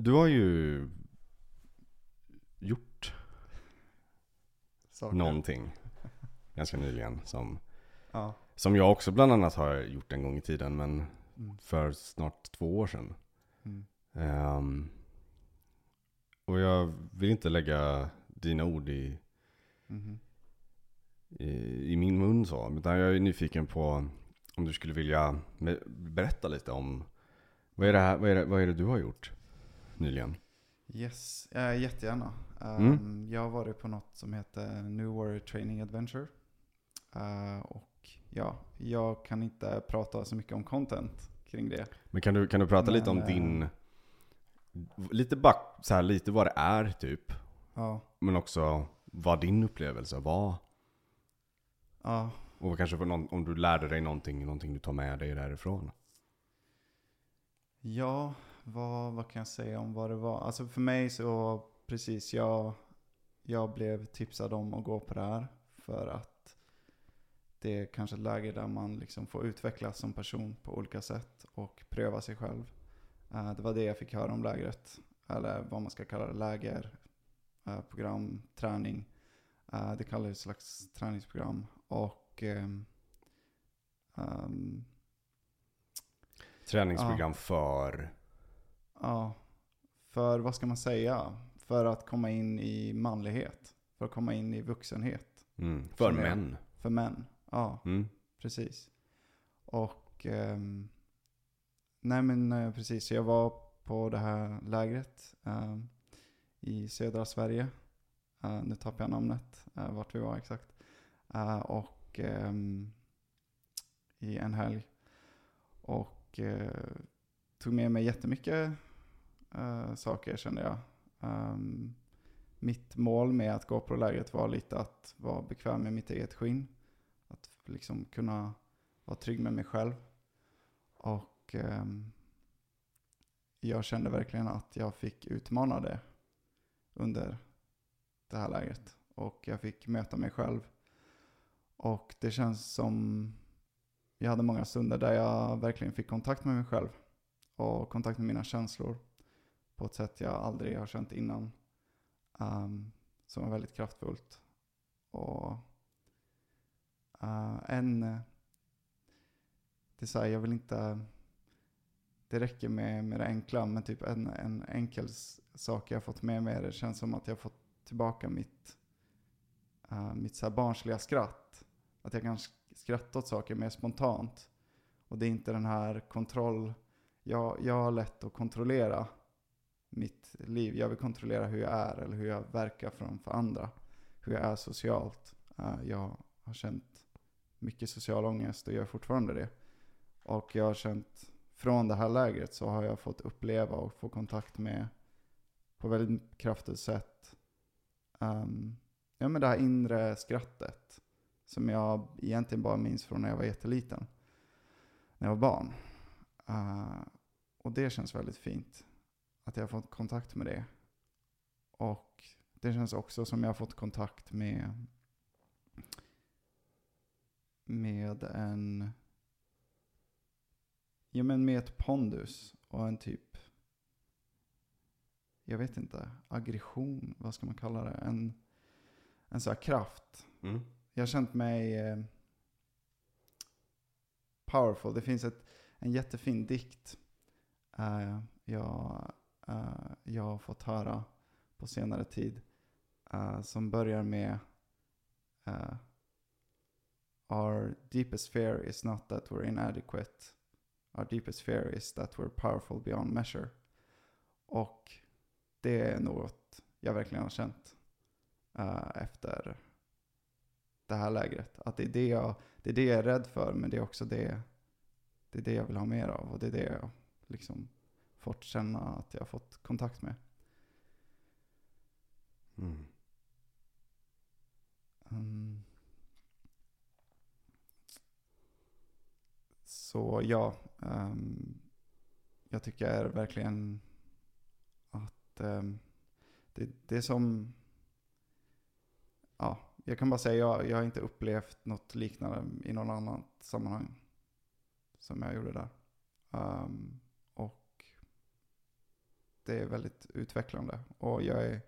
Du har ju gjort Saker. någonting ganska nyligen som, Ja. som jag också bland annat har gjort en gång i tiden men Mm. för snart två år sedan. Mm. Ehm, och jag vill inte lägga dina ord i, Mhm. i, i min mun så. Utan jag är nyfiken på om du skulle vilja berätta lite om vad är, det här, vad, är det, vad är det du har gjort nyligen? Yes, äh, jättegärna. Mm. Um, Jag har varit på något som heter New Warrior Training Adventure. Uh, och ja, jag kan inte prata så mycket om content kring det. Men kan du, kan du prata lite om Men, eh, din, lite, back, så här, lite vad det är typ. Ja, Men också vad din upplevelse var. ja, Och kanske någon, om du lärde dig någonting, någonting du tar med dig därifrån. ja vad, vad kan jag säga om vad det var? Alltså för mig så, precis, jag, jag blev tipsad om att gå på det här. För att det är kanske ett läge där man liksom får utvecklas som person på olika sätt och pröva sig själv. Eh, det var det jag fick höra om lägret. Eller vad man ska kalla det, läger, eh, program, träning. Eh, det kallas ett slags träningsprogram. Och ehm, Träningsprogram för, Ja, för vad ska man säga? För att komma in i manlighet. För att komma in i vuxenhet. mm, för män. För män. Ja, Mm. precis. Och, ehm, nej men eh, precis. Så jag var på det här lägret ehm, i södra Sverige. Eh, nu tappar jag namnet, uh, vart vi var exakt. Eh, och ehm, i en helg. Och eh, tog med mig jättemycket uh, saker kände jag. Um, mitt mål med att gå på lägret var lite att vara bekväm med mitt eget skinn. Att liksom kunna vara trygg med mig själv. Och um, jag kände verkligen att jag fick utmana det under det här lägret. Och jag fick möta mig själv. Och det känns som jag hade många stunder där jag verkligen fick kontakt med mig själv. Och kontakt med mina känslor. På ett sätt jag aldrig har känt innan. Um, som var väldigt kraftfullt. Och uh, en... Det är så här, jag vill inte... Det räcker med, med det enkla, men typ en, en enkel sak jag har fått med mig. Det känns som att jag har fått tillbaka mitt, uh, mitt så här barnsliga skratt. Att jag kan skratta åt saker mer spontant. Och det är inte den här kontroll... Jag, jag har lätt att kontrollera mitt liv. Jag vill kontrollera hur jag är eller hur jag verkar framför andra. Hur jag är socialt. Eh, jag har känt mycket social ångest och gör fortfarande det. Och jag har känt, från det här lägret så har jag fått uppleva och få kontakt med på väldigt kraftigt sätt. Um, ja men det här inre skrattet. Som jag egentligen bara minns från när jag var jätteliten. När jag var barn. Uh, och det känns väldigt fint. Att jag har fått kontakt med det. Och det känns också som jag har fått kontakt med med en ja men med ett pondus och en typ jag vet inte, aggression, vad ska man kalla det? En, en sån här kraft. Mm. Jag har känt mig eh, powerful. Det finns ett, en jättefin dikt eh, jag, uh, jag har fått höra på senare tid. uh, som börjar med uh, Our deepest fear is not that we're inadequate. Our deepest fear is that we're powerful beyond measure. Och det är något jag verkligen har känt eh, efter det här lägret. Att det är det, jag, det är det jag är rädd för, men det är också det, det, är det jag vill ha mer av. Och det är det jag liksom fått känna att jag har fått kontakt med. Mm. Mm. Så ja, ehm, jag tycker verkligen att ehm, det, det är som, ja, jag kan bara säga jag, jag har inte upplevt något liknande i någon annat sammanhang som jag gjorde där. Och det är väldigt utvecklande. Och jag är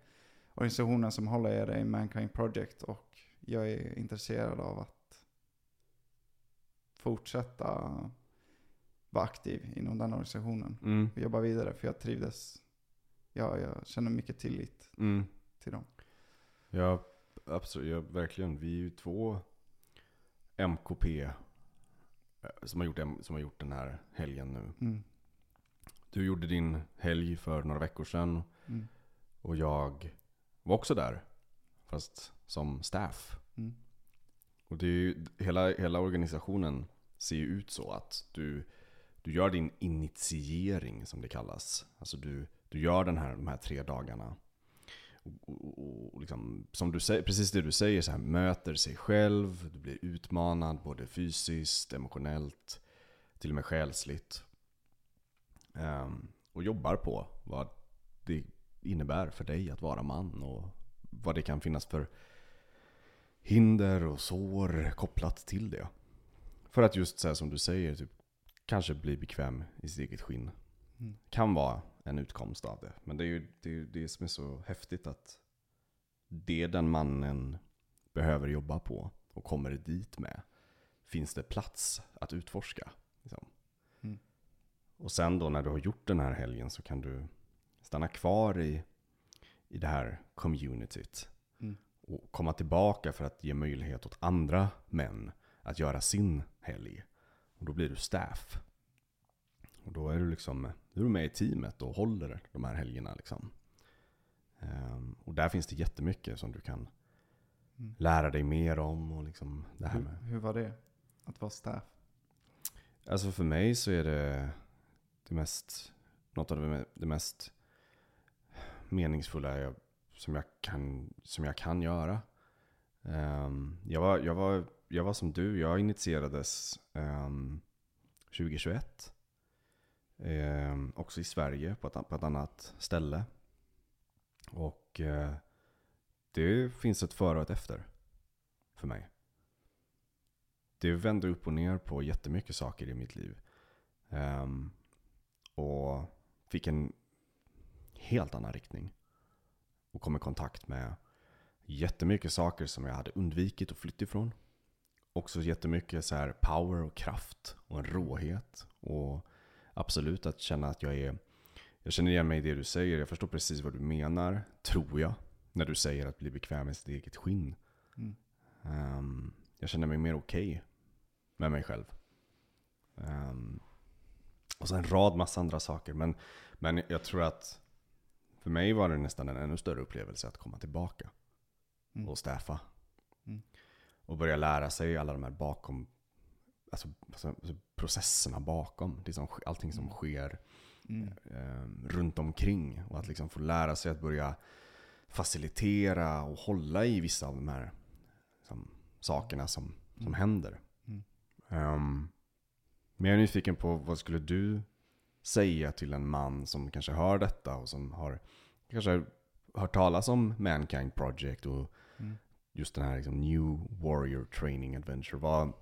organisationen som håller er är Mankind Project och jag är intresserad av att fortsätta vara aktiv inom den organisationen. Mm. Och jobba vidare för jag trivdes. Ja, jag känner mycket tillit Mm. till dem. Ja, absolut. Ja, verkligen. Vi är ju två MKP eh, som har, gjort, som har gjort den här helgen nu. Mm. Du gjorde din helg för några veckor sedan. Mm. Och jag var också där. Fast som staff. Mm. Och det är ju, hela, hela organisationen ser ju ut så att du, du gör din initiering som det kallas. Alltså du, du gör den här, de här tre dagarna. Och, och, och liksom, som du säger, precis det du säger, så här, möter sig själv, du blir utmanad både fysiskt, emotionellt, till och med själsligt. Ehm, och jobbar på vad det innebär för dig att vara man och vad det kan finnas för hinder och sår kopplat till det. För att just här som du säger, typ, kanske bli bekväm i sitt eget skinn. Mm. Kan vara en utkomst av det. Men det är ju det, är ju det som är så häftigt att det den mannen behöver jobba på och kommer dit med finns det plats att utforska. Liksom. Och sen då när du har gjort den här helgen så kan du stanna kvar i, i det här communityt. Mm. Och komma tillbaka för att ge möjlighet åt andra män att göra sin helg. Och då blir du staff. Och då är du liksom då är du med i teamet och håller de här helgerna. Liksom. Ehm, och där finns det jättemycket som du kan Mm. lära dig mer om. Och liksom det här Hur, hur var det? Att vara staff? Alltså för mig så är det, det mest, något av det, det mest meningsfulla jag, som, jag kan, som jag kan göra. Um, jag, var, jag, var, jag var som du, jag initierades um, 2021. Um, också i Sverige på ett, på ett annat ställe. Och uh, det finns ett före och ett efter för mig. Det vände upp och ner på jättemycket saker i mitt liv. Um, och fick en helt annan riktning. Och kom i kontakt med jättemycket saker som jag hade undvikit och flytt ifrån. Också jättemycket så här power och kraft och en råhet. Och absolut att känna att jag är... Jag känner igen mig i det du säger. Jag förstår precis vad du menar, tror jag. När du säger att bli bekväm med sitt eget skinn. Mm. Ehm, jag känner mig mer okej med mig själv. Ehm, och så en rad massa andra saker. Men, men jag tror att för mig var det nästan en ännu större upplevelse att komma tillbaka Mm. och staffa. Mm. Och börja lära sig alla de här bakom, alltså, alltså, alltså processerna bakom. Det som, allting som Mm. sker Mm. eh, runt omkring. Och att liksom få lära sig att börja facilitera och hålla i vissa av de här liksom, sakerna som, som Mm. händer. Mm. Men jag är nyfiken på vad skulle du säga till en man som kanske hör detta och som har kanske hört talas om Mankind Project och Mm. just den här liksom, New Warrior Training Adventure. Vad,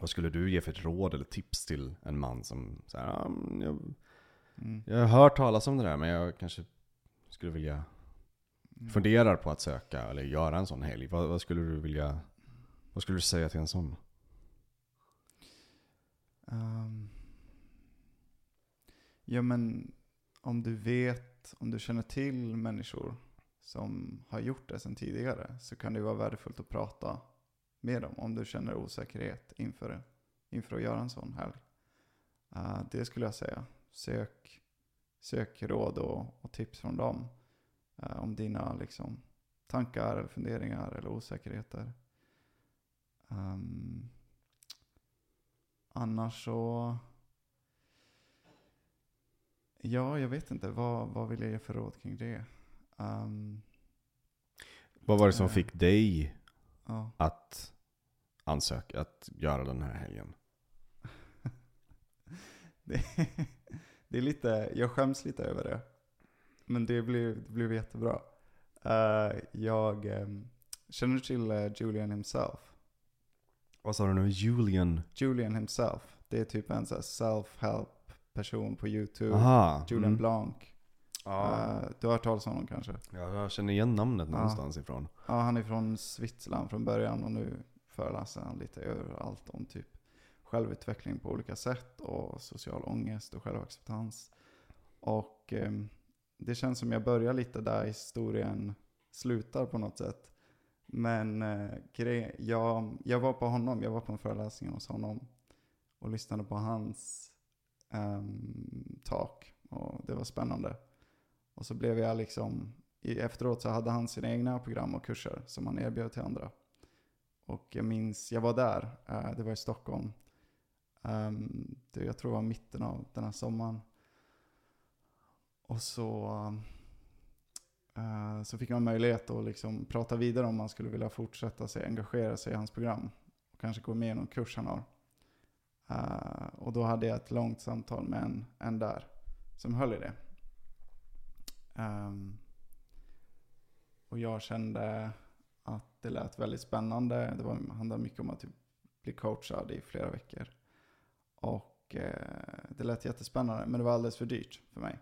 vad skulle du ge för ett råd eller tips till en man som säger ah, men jag, Mm. jag har hört talas om det där men jag kanske skulle vilja Mm. funderar på att söka eller göra en sån helg. Vad, vad skulle du vilja Vad skulle du säga till en sån? Um, ja men om du vet, om du känner till människor som har gjort det sedan tidigare så kan det vara värdefullt att prata med dem om du känner osäkerhet inför, inför att göra en sån helg. Uh, det skulle jag säga. Sök, sök råd och, och tips från dem uh, om dina liksom, tankar, eller funderingar eller osäkerheter. Um, Annars så... Ja, jag vet inte. Vad, vad vill jag ge för råd kring det? Ehm, Vad var det som Eh. fick dig ja. att ansöka, att göra den här helgen? det, det är lite, jag skäms lite över det. Men det blev, det blev jättebra. Eh, jag ehm, känner till eh, Julian himself. Vad sa du nu? Julian? Julian himself. Det är typ en self-help person på YouTube. Aha. Julian mm. Blanc. Eh, du har hört talas om honom kanske? ja, jag känner igen namnet Ja. någonstans ifrån. Ja, han är från Switzerland från början och nu föreläser han lite överallt om typ självutveckling på olika sätt och social ångest och självacceptans. Och ehm, det känns som jag börjar lite där historien slutar på något sätt. Men eh, jag, jag var på honom, jag var på en föreläsning hos honom och lyssnade på hans um, talk och det var spännande. Och så blev jag liksom, i, efteråt så hade han sina egna program och kurser som han erbjöd till andra. Och jag minns, jag var där, eh, det var i Stockholm. Um, det, jag tror det var mitten av den här sommaren. Och så, Eh, så fick man möjlighet att liksom prata vidare om man skulle vilja fortsätta sig, engagera sig i hans program. Och kanske gå med i någon kurs han har. Uh, och då hade jag ett långt samtal med en, en där som höll i det. Um, och jag kände att det lät väldigt spännande. Det var, handlade mycket om att typ bli coachad i flera veckor. Och uh, det lät jättespännande, men det var alldeles för dyrt för mig.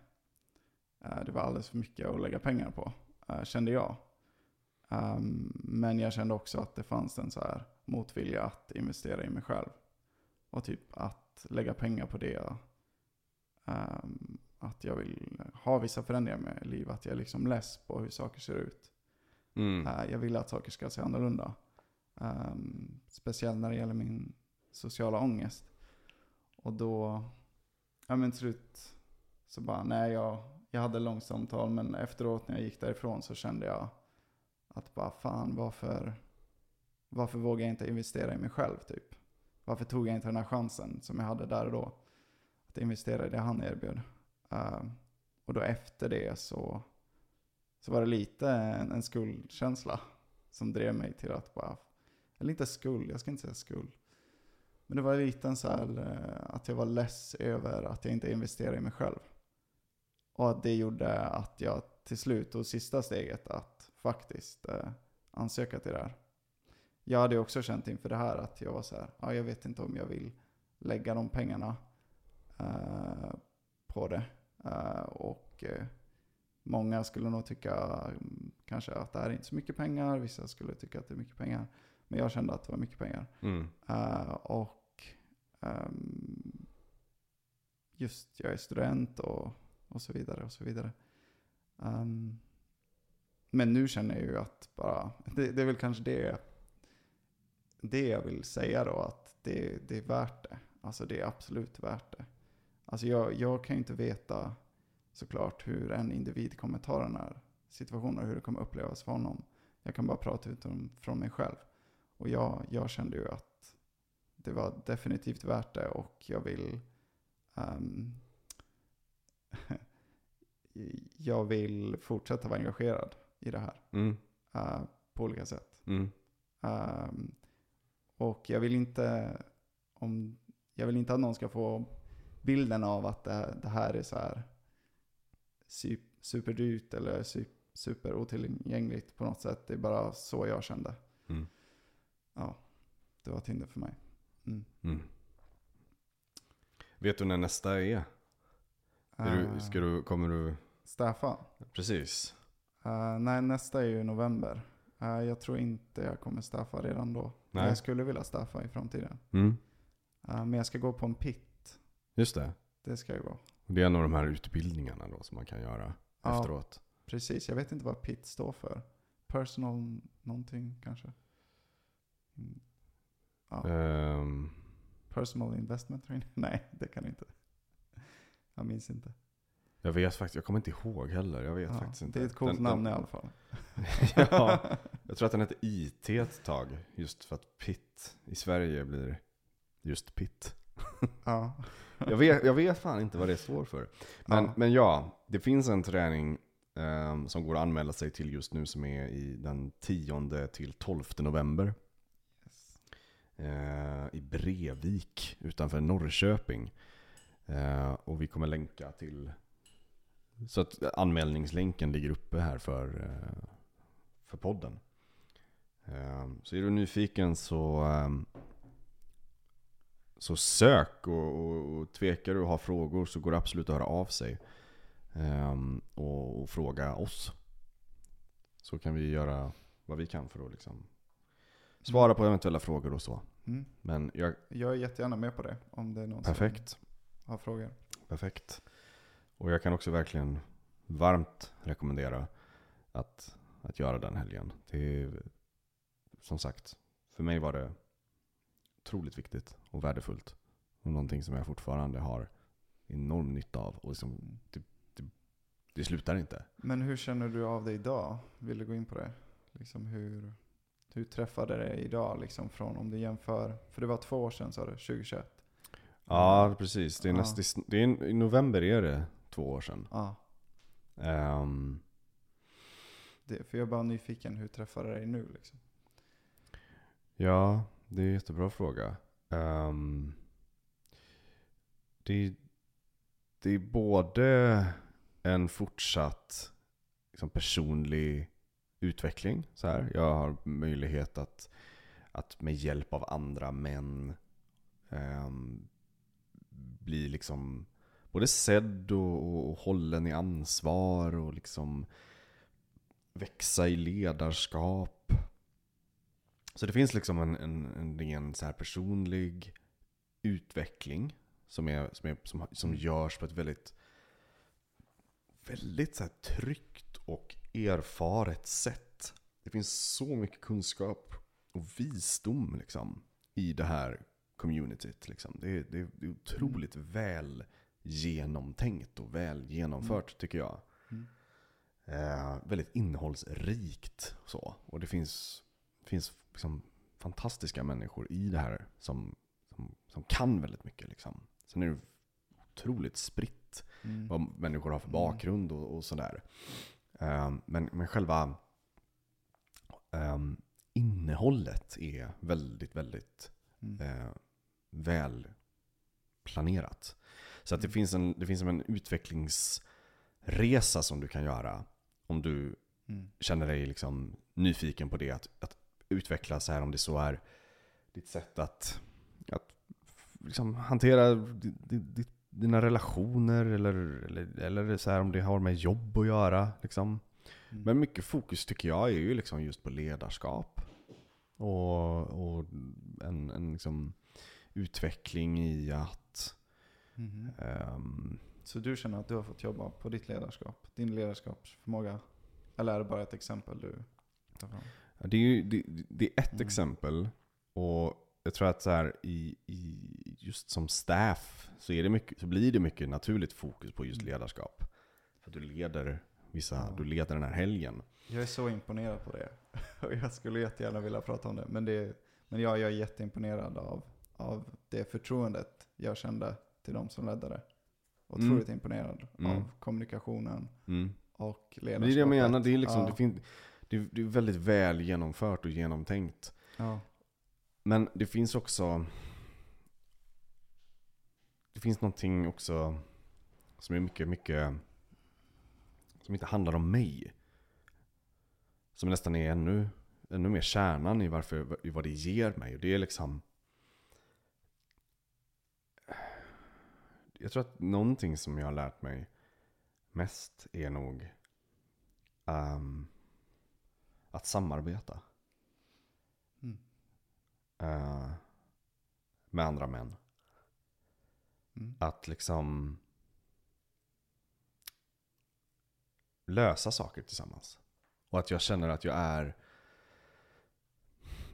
Eh, det var alldeles för mycket att lägga pengar på, eh, kände jag. Ehm, men jag kände också att det fanns en så här motvilja att investera i mig själv. Och typ att lägga pengar på det. ehm, att jag vill ha vissa förändringar med livet. Att jag är liksom less på hur saker ser ut. Mm. Eh, Jag vill att saker ska se annorlunda. Um, speciellt när det gäller min sociala ångest. Och då, ja men till slut så bara, nej jag, jag hade långt samtal men efteråt när jag gick därifrån så kände jag att bara fan varför, varför vågar jag inte investera i mig själv typ? Varför tog jag inte den här chansen som jag hade där och då? Att investera i det han erbjöd. Uh, och då efter det så så var det lite en, en skuldkänsla som drev mig till att bara, eller inte skuld, jag ska inte säga skuld. Men det var lite en så här, eh, att jag var less över att jag inte investerade i mig själv. Och att det gjorde att jag till slut tog sista steget att faktiskt eh, ansöka till det här. Jag hade också känt inför det här att jag var så här, ja, jag vet inte om jag vill lägga de pengarna eh, på det. Eh, och eh, Många skulle nog tycka mm, kanske att det här är inte så mycket pengar. Vissa skulle tycka att det är mycket pengar. Men jag kände att det var mycket pengar. Mm. Eh, och ehm, just jag är student och, och så vidare och så vidare. Um, men nu känner jag ju att bara, det, det är väl kanske det, det jag vill säga då, att det, det är värt det. Alltså det är absolut värt det. Alltså jag, jag kan ju inte veta såklart hur en individ kommer ta den här situationen och hur det kommer upplevas för honom. Jag kan bara prata utifrån mig själv. Och jag, jag kände ju att det var definitivt värt det och jag vill um, jag vill fortsätta vara engagerad i det här Mm. eh, på olika sätt. Mm. Ehm, och jag vill inte om jag vill inte att någon ska få bilden av att det, det här är så här su- superdyrt eller su- superotillgängligt på något sätt. Det är bara så jag kände. Mm. Ja, det var Tinder för mig. Mm. Mm. Vet du när nästa är? Är Eh, du, ska du, kommer du... Staffa? Precis. Eh, nej, nästa är ju november. Eh, jag tror inte jag kommer staffa redan då. Men Nej. jag skulle vilja staffa i framtiden. Mm. Men jag ska gå på en pit. Just det. Det ska jag gå. Och Det är en av de här utbildningarna då som man kan göra efteråt. Precis, jag vet inte vad PIT står för. Personal någonting kanske? Mm. Ja. Ehm, Personal investment training? Nej, det kan inte. Jag minns inte. jag vet faktiskt, jag kommer inte ihåg heller. Jag vet Ja, faktiskt inte. det är ett coolt Den- namn den- i alla fall. ja, jag tror att den hette IT ett tag. Just för att PIT i Sverige blir just PIT. ja. Jag vet, jag vet fan inte vad det står för. Men Ja. men ja det finns en träning ehm, som går att anmäla sig till just nu som är i den 10 till 12 november. Yes. eh, i Brevik utanför Norrköping. Eh, och vi kommer länka till så att anmälningslänken ligger uppe här för, eh, för podden. Eh, så är du nyfiken så, så sök och, och, och tvekar du och har frågor så går det absolut att höra av sig. Och, och fråga oss. Så kan vi göra vad vi kan för att liksom svara på eventuella frågor och så. Mm. Men jag, Jag är jättegärna med på det om det är någon perfekt. Har frågor. Perfekt. Och jag kan också verkligen varmt rekommendera att, att göra den helgen. Det är, som sagt, för mig var det otroligt viktigt och värdefullt. Och någonting som jag fortfarande har enorm nytta av. Och liksom, det, det, det slutar inte. Men hur känner du av det idag? Vill du gå in på det? Liksom hur, hur träffade det idag liksom från om du jämför? För det var två år sedan sa du, 2021? Ja, precis. Det är Ja. näst, det är, I november är det två år sedan. Ja. Ehm, Det, för jag är bara nyfiken, hur träffade det dig nu liksom? Ja, det är en jättebra fråga. Ehm, det, det är både en fortsatt liksom, personlig utveckling. Så här. Jag har möjlighet att, att med hjälp av andra män bli liksom både sedd och, och, och hållen i ansvar och liksom växa i ledarskap. Så det finns liksom en, en, en ren så här personlig utveckling som, är, som, är, som, som görs på ett väldigt, väldigt så här tryggt och erfaret sätt. Det finns så mycket kunskap och visdom liksom, i det här communityt. Liksom. Det, är, det, är, otroligt väl genomtänkt och väl genomfört tycker jag. Mm. Eh, väldigt innehållsrikt. Så. Och det finns, finns liksom fantastiska människor i det här som, som, som kan väldigt mycket. Liksom. Sen är det otroligt spritt Mm. vad människor har för Mm. bakgrund och, och sådär. Eh, men, men själva ehm, innehållet är väldigt, väldigt Mm. Väl planerat. Så att det Mm. finns, en, det finns en utvecklingsresa som du kan göra om du Mm. känner dig liksom nyfiken på det. Att, att utveckla så här om det så är ditt sätt att, att liksom hantera di- di- di- dina relationer eller, eller, eller så här om det har med jobb att göra. Liksom. Mm. Men mycket fokus tycker jag är ju liksom just på ledarskap. Och, och en, en liksom utveckling i att Mhm. ehm, Så du känner att du har fått jobba på ditt ledarskap? Din ledarskapsförmåga? Eller är det bara ett exempel du tar fram? Det är, ju, det, det är ett Mm. exempel. Och jag tror att så här, i, i, just som staff så, är det mycket, så blir det mycket naturligt fokus på just Mm. ledarskap. För du leder, vissa, Ja. du leder den här helgen. Jag är så imponerad på det. Jag skulle jättegärna vilja prata om det. Men, det, men jag, jag är jätteimponerad av, av det förtroendet jag kände till de som ledde det. Otroligt imponerad Mm. av kommunikationen Mm. och ledarskapet. det är det jag menar, det är, liksom, ja. det, fin, det, är- det är väldigt väl genomfört och genomtänkt. Ja. Men det finns också Det finns någonting också Som är mycket, mycket Som inte handlar om mig Som nästan är ännu Ännu mer kärnan i, varför, i vad det ger mig. Och det är liksom Jag tror att någonting som jag har lärt mig Mest är nog ehm, Att samarbeta Mm. eh, med andra män. Mm. Att liksom lösa saker tillsammans. Och att jag känner att jag är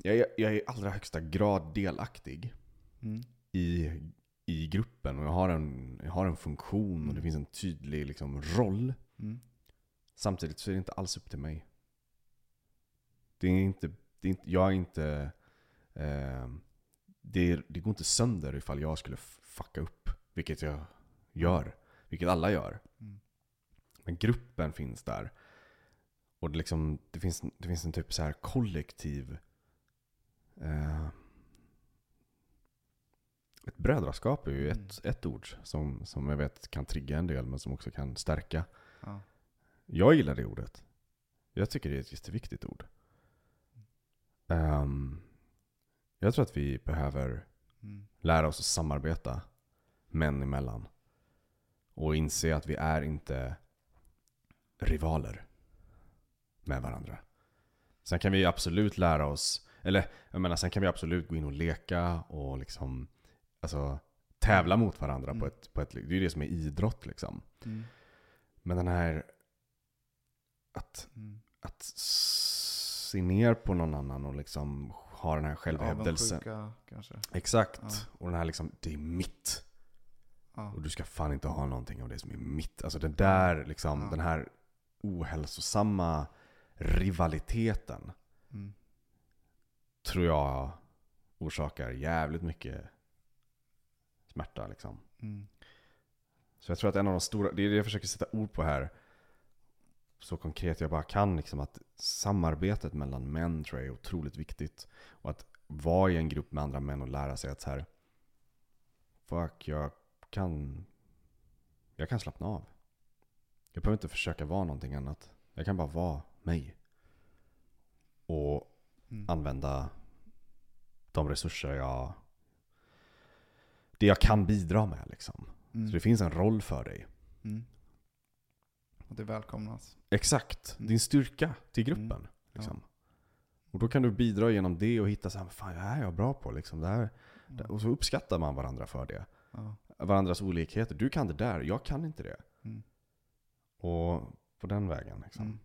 jag är, jag är i allra högsta grad delaktig Mm. i, i gruppen. Och jag har en, jag har en funktion och det Mm. finns en tydlig liksom, roll. Mm. Samtidigt så är det inte alls upp till mig. Det är inte, det är inte jag är inte... Eh, det, är, det går inte sönder ifall jag skulle fucka upp. Vilket jag gör. Vilket alla gör. Mm. Men gruppen finns där. Och det, liksom, det, finns, det finns en typ så här kollektiv... Eh, ett brödraskap är ju ett, ett ord som, som jag vet kan trigga en del men som också kan stärka. Ja. Jag gillar det ordet. Jag tycker det är ett jätteviktigt ord. Ehm, jag tror att vi behöver Mm. lära oss att samarbeta män emellan. Och inse att vi är inte rivaler med varandra. Sen kan vi absolut lära oss, eller jag menar sen kan vi absolut gå in och leka och liksom, alltså tävla mot varandra Mm. på, ett, på ett, det är ju det som är idrott liksom. Mm. Men den här, att, Mm. att se ner på någon annan och liksom ha den här självhävdelsen. Avundsjuka kanske. Exakt. Ja. Och den här liksom, det är mitt. Ja. Och du ska fan inte ha någonting av det som är mitt. Alltså den där liksom, Ja. den här ohälsosamma rivaliteten Mm. tror jag orsakar jävligt mycket smärta liksom. Mm. Så jag tror att en av de stora, det är det jag försöker sätta ord på här, så konkret jag bara kan, liksom att samarbetet mellan män tror jag är otroligt viktigt. Och att vara i en grupp med andra män och lära sig att så här, fuck, jag kan, jag kan slappna av. Jag behöver inte försöka vara någonting annat. Jag kan bara vara mig. Och Mm. använda de resurser jag, det jag kan bidra med liksom. Mm. Så det finns en roll för dig. Mm. Och det välkomnas. Exakt. Mm. Din styrka till gruppen. Mm. Liksom. Och då kan du bidra genom det och hitta så här, fan det här är jag bra på. Liksom. Det här, Ja. Och så uppskattar man varandra för det. Ja. Varandras olikheter. Du kan det där, jag kan inte det. Mm. Och på den vägen liksom. Mm.